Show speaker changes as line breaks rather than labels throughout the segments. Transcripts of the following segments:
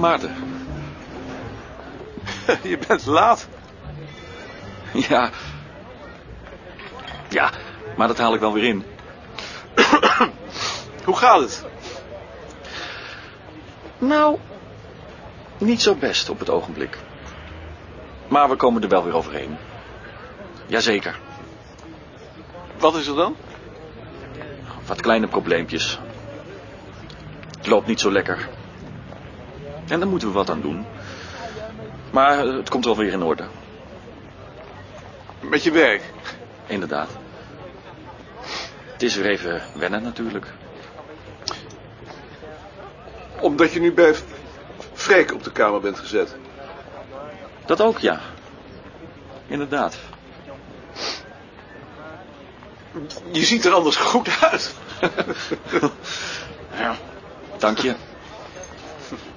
Maarten.
Je bent laat.
Ja. Ja, maar dat haal ik wel weer in.
Hoe gaat het?
Nou, niet zo best op het ogenblik. Maar we komen er wel weer overheen. Jazeker.
Wat is er dan?
Wat kleine probleempjes. Het loopt niet zo lekker. En daar moeten we wat aan doen. Maar het komt wel weer in orde.
Met je werk?
Inderdaad. Het is weer even wennen natuurlijk.
Omdat je nu bij Freek op de kamer bent gezet.
Dat ook, ja. Inderdaad.
Je ziet er anders goed uit.
Ja, dank je.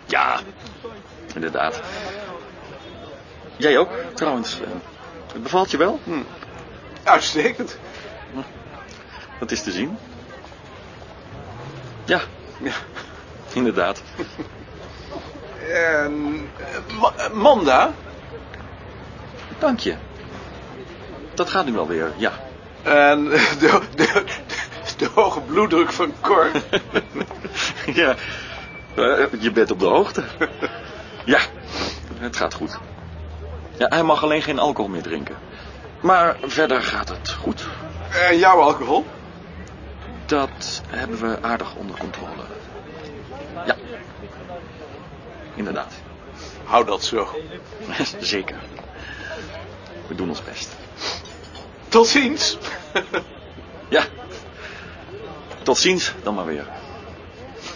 Ja, inderdaad. Jij ook, trouwens. Het bevalt je wel?
Hm. Uitstekend.
Dat is te zien. Ja,
Ja.
inderdaad.
En eh, Ma- eh, Manda?
Dank je. Dat gaat nu wel weer, ja.
En de, de, de hoge bloeddruk van Cor?
ja, eh, je bent op de hoogte. ja, het gaat goed. Ja, hij mag alleen geen alcohol meer drinken. Maar verder gaat het goed.
En jouw alcohol?
Dat hebben we aardig onder controle. Ja, inderdaad.
Hou dat zo.
Zeker. We doen ons best.
Tot ziens.
Ja. Tot ziens dan maar weer.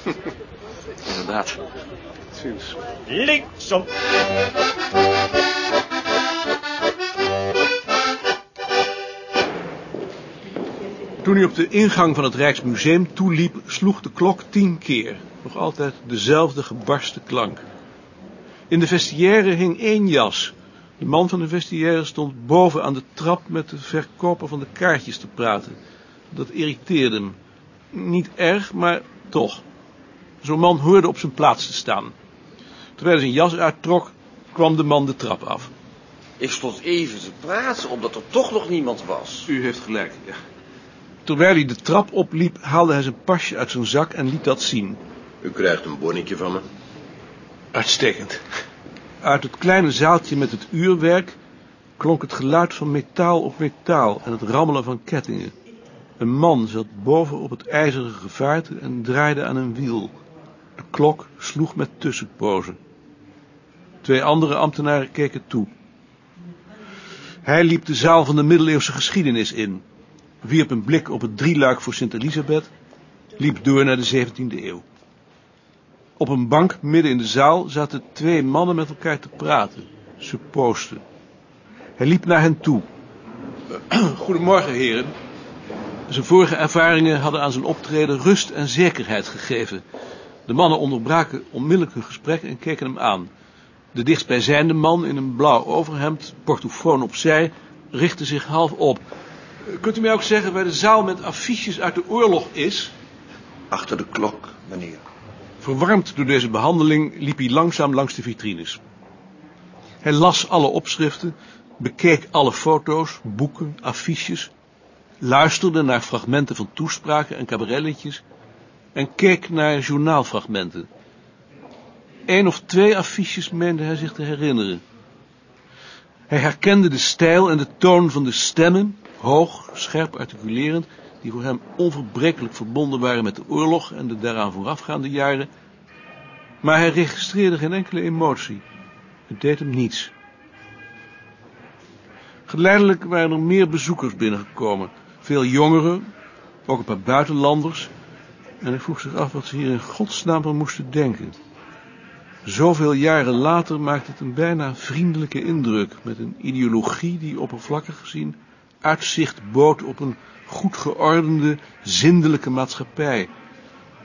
Inderdaad.
Tot ziens.
Linksom.
Toen hij op de ingang van het Rijksmuseum toeliep, sloeg de klok tien keer. Nog altijd dezelfde gebarste klank. In de vestiaire hing één jas. De man van de vestiaire stond boven aan de trap met de verkoper van de kaartjes te praten. Dat irriteerde hem. Niet erg, maar toch. Zo'n man hoorde op zijn plaats te staan. Terwijl hij zijn jas uittrok, kwam de man de trap af.
Ik stond even te praten, omdat er toch nog niemand was.
U heeft gelijk, ja. Terwijl hij de trap opliep, haalde hij zijn pasje uit zijn zak en liet dat zien.
U krijgt een bonnetje van me.
Uitstekend. Uit het kleine zaaltje met het uurwerk klonk het geluid van metaal op metaal en het rammelen van kettingen. Een man zat boven op het ijzeren gevaarte en draaide aan een wiel. De klok sloeg met tussenpozen. Twee andere ambtenaren keken toe. Hij liep de zaal van de middeleeuwse geschiedenis in, wierp een blik op het drieluik voor Sint Elisabeth, liep door naar de 17e eeuw. Op een bank midden in de zaal zaten twee mannen met elkaar te praten. Ze poosten. Hij liep naar hen toe. Goedemorgen, heren. Zijn vorige ervaringen hadden aan zijn optreden rust en zekerheid gegeven. De mannen onderbraken onmiddellijk hun gesprek en keken hem aan. De dichtstbijzijnde man in een blauw overhemd, portofoon opzij, richtte zich half op. Kunt u mij ook zeggen waar de zaal met affiches uit de oorlog is?
Achter de klok, meneer.
Verwarmd door deze behandeling liep hij langzaam langs de vitrines. Hij las alle opschriften, bekeek alle foto's, boeken, affiches, luisterde naar fragmenten van toespraken en cabaretliedjes en keek naar journaalfragmenten. Eén of twee affiches meende hij zich te herinneren. Hij herkende de stijl en de toon van de stemmen, hoog, scherp articulerend, die voor hem onverbrekelijk verbonden waren met de oorlog en de daaraan voorafgaande jaren, maar hij registreerde geen enkele emotie. Het deed hem niets. Geleidelijk waren er meer bezoekers binnengekomen. Veel jongeren, ook een paar buitenlanders. En hij vroeg zich af wat ze hier in godsnaam van moesten denken. Zoveel jaren later maakte het een bijna vriendelijke indruk, met een ideologie die oppervlakkig gezien uitzicht bood op een goed geordende, zindelijke maatschappij.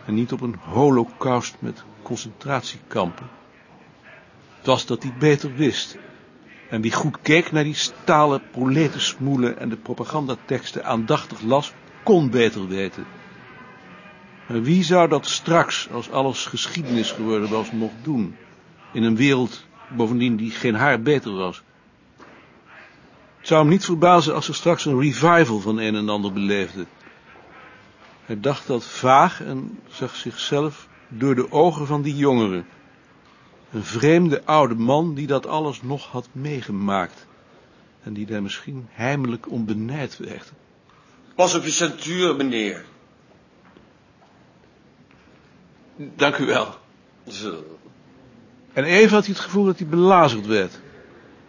En niet op een holocaust met concentratiekampen. Het was dat hij beter wist. En wie goed keek naar die stalen proletensmoelen en de propagandateksten aandachtig las, kon beter weten. Maar wie zou dat straks, als alles geschiedenis geworden was, nog doen? In een wereld, bovendien, die geen haar beter was. Het zou hem niet verbazen als er straks een revival van een en ander beleefde. Hij dacht dat vaag en zag zichzelf door de ogen van die jongeren. Een vreemde oude man die dat alles nog had meegemaakt. En die daar misschien heimelijk om benijd werd.
Pas op je centuur, meneer.
Dank u wel.
Zo.
En even had hij het gevoel dat hij belazerd werd.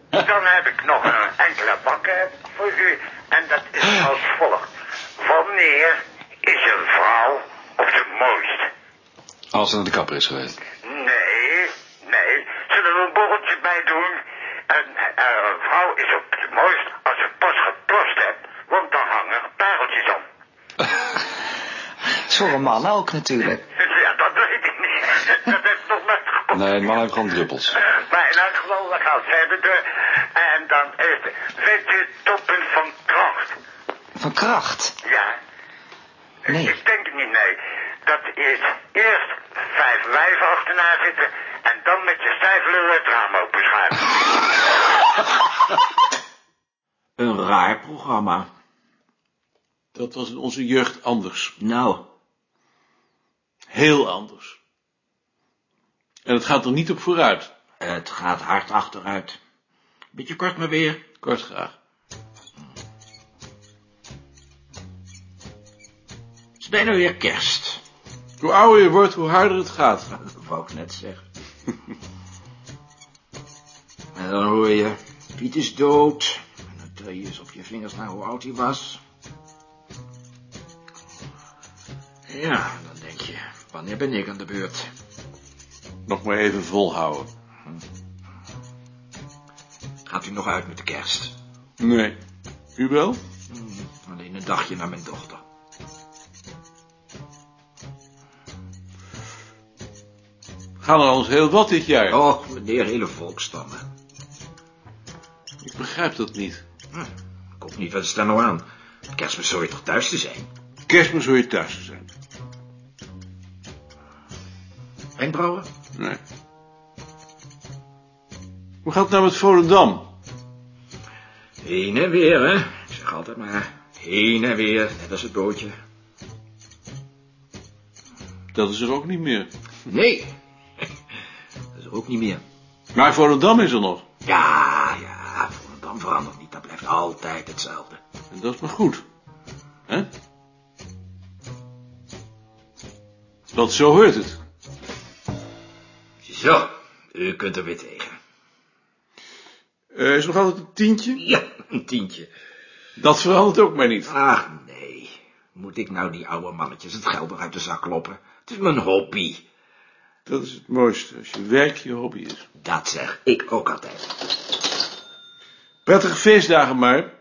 Dan heb ik nog een enkele bakken voor u. En dat is als volgt. Wanneer is een vrouw op zijn mooist?
Als ze naar de kapper is geweest.
Nee, nee. Zullen we een borreltje bij doen? Een, eh, een vrouw is op zijn mooist als ze pas geplast hebt. Want dan hangen pareltjes om.
Voor een man ook natuurlijk.
Ja, dat weet ik niet. Dat heeft nog nooit gekomen.
Nee, de man heeft gewoon druppels.
Maar in elk geval, we gaan verder door. En dan is het, weet u, het toppunt van kracht.
Van kracht.
Ja.
Nee.
Ik denk het niet, nee. Dat is eerst vijf wijven achterna zitten en dan met je stijfleur het raam openschuiven.
Een raar programma.
Dat was in onze jeugd anders.
Nou,
Heel anders. En het gaat er niet op vooruit.
het gaat hard achteruit. Beetje kort maar weer.
Kort graag.
Het is bijna weer kerst.
Hoe ouder je wordt, hoe harder het gaat.
Dat wou ik net zeggen. en dan hoor je, Piet is dood. Je eens op je vingers naar hoe oud hij was. Ja, dan denk je, wanneer ben ik aan de beurt?
Nog maar even volhouden.
Gaat u nog uit met de kerst?
Nee. U wel?
Alleen een dagje naar mijn dochter.
Gaan er alles heel wat dit jaar.
Oh, meneer, hele volkstammen.
Ik begrijp dat niet.
Hm, ik hoop niet, wat is daar nou aan? Kerstmis zou je toch thuis te zijn?
Kerstmis hoor je thuis te zijn.
Wenkbrauwen?
Nee. Hoe gaat het nou met Volendam?
Heen en weer, hè? Ik zeg altijd maar, heen en weer, net als het bootje.
Dat is er ook niet meer.
Nee, dat is er ook niet meer.
Maar Volendam is er nog.
Ja, ja, Volendam verandert niet, altijd hetzelfde.
En dat is maar goed. hè? Want zo hoort het.
Zo, u kunt er weer tegen.
Eh, is nog altijd een tientje?
Ja, een tientje.
Dat verandert ook maar niet.
Ach, nee. Moet ik nou die oude mannetjes het geld nog uit de zak kloppen? Het is mijn hobby.
Dat is het mooiste, als je werk je hobby is.
Dat zeg ik ook altijd.
Prettige feestdagen maar.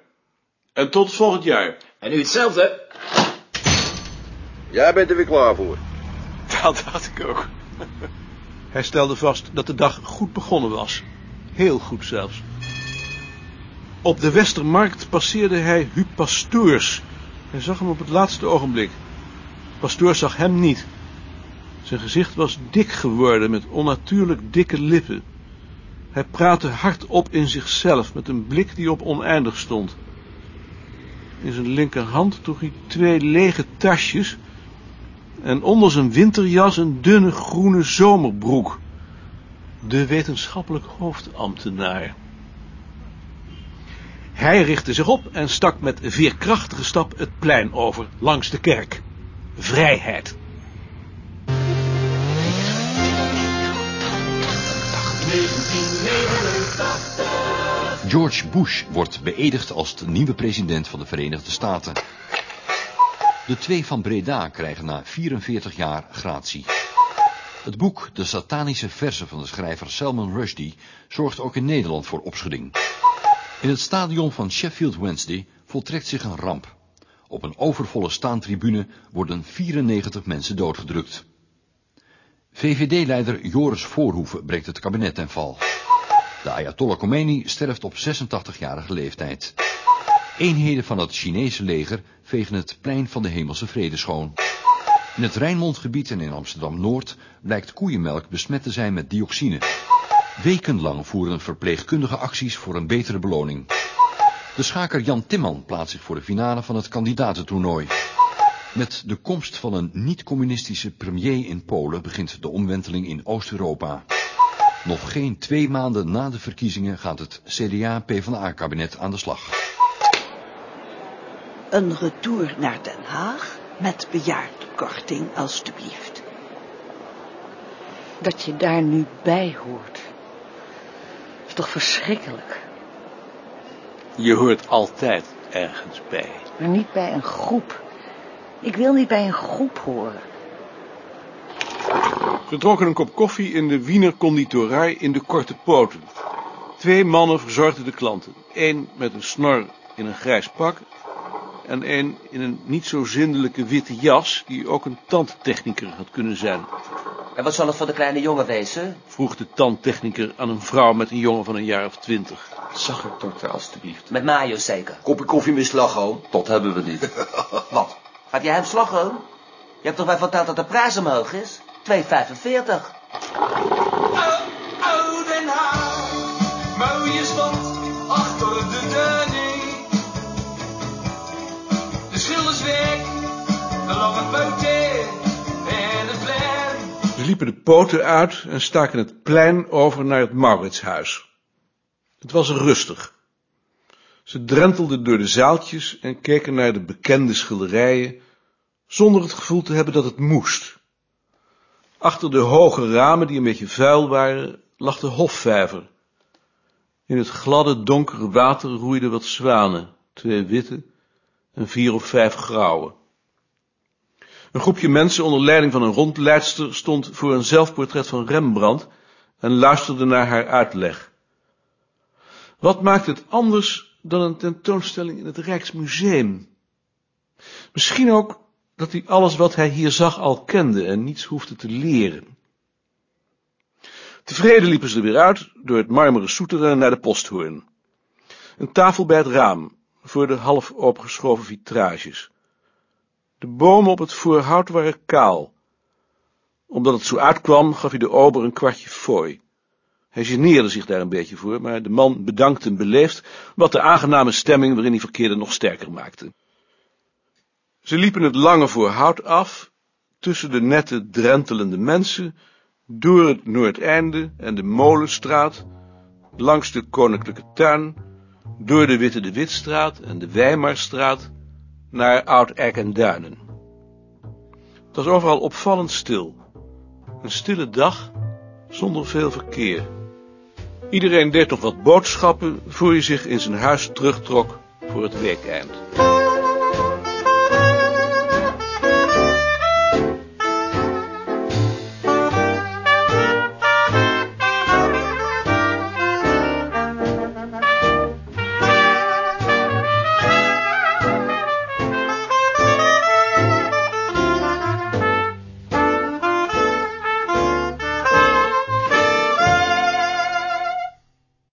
En tot volgend jaar.
En u hetzelfde?
Jij bent er weer klaar voor.
Dat dacht ik ook. Hij stelde vast dat de dag goed begonnen was. Heel goed zelfs. Op de Westermarkt passeerde hij Huub Pastoors. Hij zag hem op het laatste ogenblik. Pastoors zag hem niet. Zijn gezicht was dik geworden met onnatuurlijk dikke lippen. Hij praatte hardop in zichzelf met een blik die op oneindig stond. In zijn linkerhand droeg hij twee lege tasjes en onder zijn winterjas een dunne groene zomerbroek. De wetenschappelijk hoofdambtenaar. Hij richtte zich op en stak met veerkrachtige stap het plein over, langs de kerk. Vrijheid.
George Bush wordt beëdigd als de nieuwe president van de Verenigde Staten. De twee van Breda krijgen na 44 jaar gratie. Het boek De Satanische Versen van de schrijver Salman Rushdie zorgt ook in Nederland voor opschudding. In het stadion van Sheffield Wednesday voltrekt zich een ramp. Op een overvolle staantribune worden 94 mensen doodgedrukt. VVD-leider Joris Voorhoeven breekt het kabinet ten val. De Ayatollah Khomeini sterft op 86-jarige leeftijd. Eenheden van het Chinese leger vegen het plein van de Hemelse Vrede schoon. In het Rijnmondgebied en in Amsterdam-Noord blijkt koeienmelk besmet te zijn met dioxine. Wekenlang voeren verpleegkundige acties voor een betere beloning. De schaker Jan Timman plaatst zich voor de finale van het kandidatentoernooi. Met de komst van een niet-communistische premier in Polen begint de omwenteling in Oost-Europa. Nog geen twee maanden na de verkiezingen gaat het CDA-PvdA-kabinet aan de slag.
Een retour naar Den Haag met bejaardenkorting, alstublieft.
Dat je daar nu bij hoort. Is toch verschrikkelijk.
Je hoort altijd ergens bij.
Maar niet bij een groep. Ik wil niet bij een groep horen.
Ze dronken een kop koffie in de Wiener conditorij in de Korte Poten. Twee mannen verzorgden de klanten. Eén met een snor in een grijs pak en één in een niet zo zindelijke witte jas, die ook een tandtechniker had kunnen zijn.
En wat zal het voor de kleine jongen wezen?
Vroeg de tandtechniker aan een vrouw met een jongen van een jaar of twintig.
Zag ik, dokter, alstublieft.
Met mayo zeker.
Kopje koffie met slagroom?
Dat hebben we niet.
Wat? Gaat jij hem slagroom? Je hebt toch wel verteld dat de prijs omhoog is? 2,45.
Oh, Den Haag, mooie stad achter de Dunning. De schilders weg, de lange poten en het plein.
Ze liepen de poten uit en staken het plein over naar het Mauritshuis. Het was rustig. Ze drentelden door de zaaltjes en keken naar de bekende schilderijen, zonder het gevoel te hebben dat het moest. Achter de hoge ramen, die een beetje vuil waren, lag de hofvijver. In het gladde, donkere water roeiden wat zwanen, twee witte en vier of vijf grauwe. Een groepje mensen onder leiding van een rondleidster stond voor een zelfportret van Rembrandt en luisterde naar haar uitleg. Wat maakt het anders dan een tentoonstelling in het Rijksmuseum? Misschien ook dat hij alles wat hij hier zag al kende en niets hoefde te leren. Tevreden liepen ze er weer uit door het marmeren soeteren naar de posthoorn. Een tafel bij het raam, voor de half opgeschoven vitrages. De bomen op het voorhout waren kaal. Omdat het zo uitkwam, gaf hij de ober een kwartje fooi. Hij geneerde zich daar een beetje voor, maar de man bedankte hem beleefd, wat de aangename stemming waarin hij verkeerde nog sterker maakte. Ze liepen het lange voorhout af, tussen de nette drentelende mensen, door het Noordeinde en de Molenstraat, langs de Koninklijke Tuin, door de Witte de Witstraat en de Weimarstraat, naar Oud-Eck en Duinen. Het was overal opvallend stil. Een stille dag, zonder veel verkeer. Iedereen deed nog wat boodschappen, voor hij zich in zijn huis terugtrok voor het weekeind.